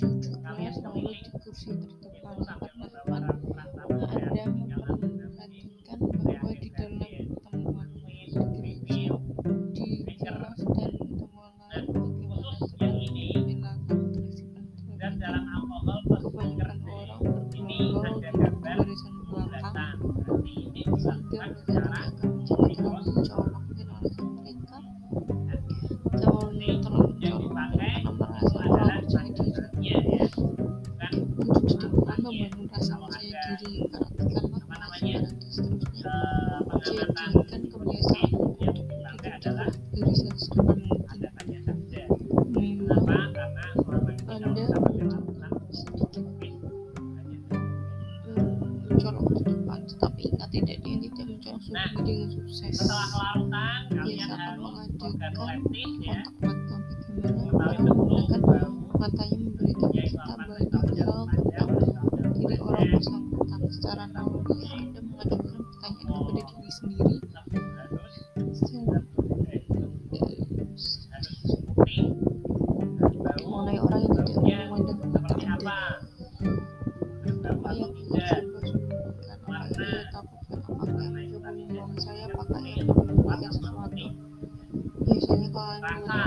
kursi terdepan karena Anda memperhatikan bahwa di dalam temuan skripsi di kelas dan temuan lain bagaimana Tuhan membela karakteristik terhadap kebanyakan orang bergelombol di barisan belakang sehingga mereka akan menjadi terlalu di alasan mereka kebiasaan di barisan sedepan mungkin memang anda sedikit. Mencolok ke depan tetapi ingat tidak dia tidak mencolok sudah dengan sukses. dia akan mengadakan kontak mata bagaimana orang menggunakan matanya memberitahu kita banyak hal tentang diri orang secara naluri anda mengajukan pertanyaan kepada diri sendiri. Mulai orang yang tidak memandang mata anda apa yang coba sembunyikan apa yang ia takutkan apakah saya apakah ia menyembunyikan sesuatu. Biasanya kalau anda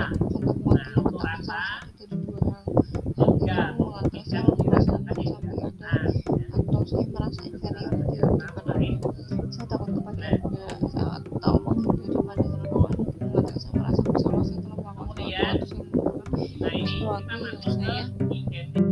kemudian nah ini kita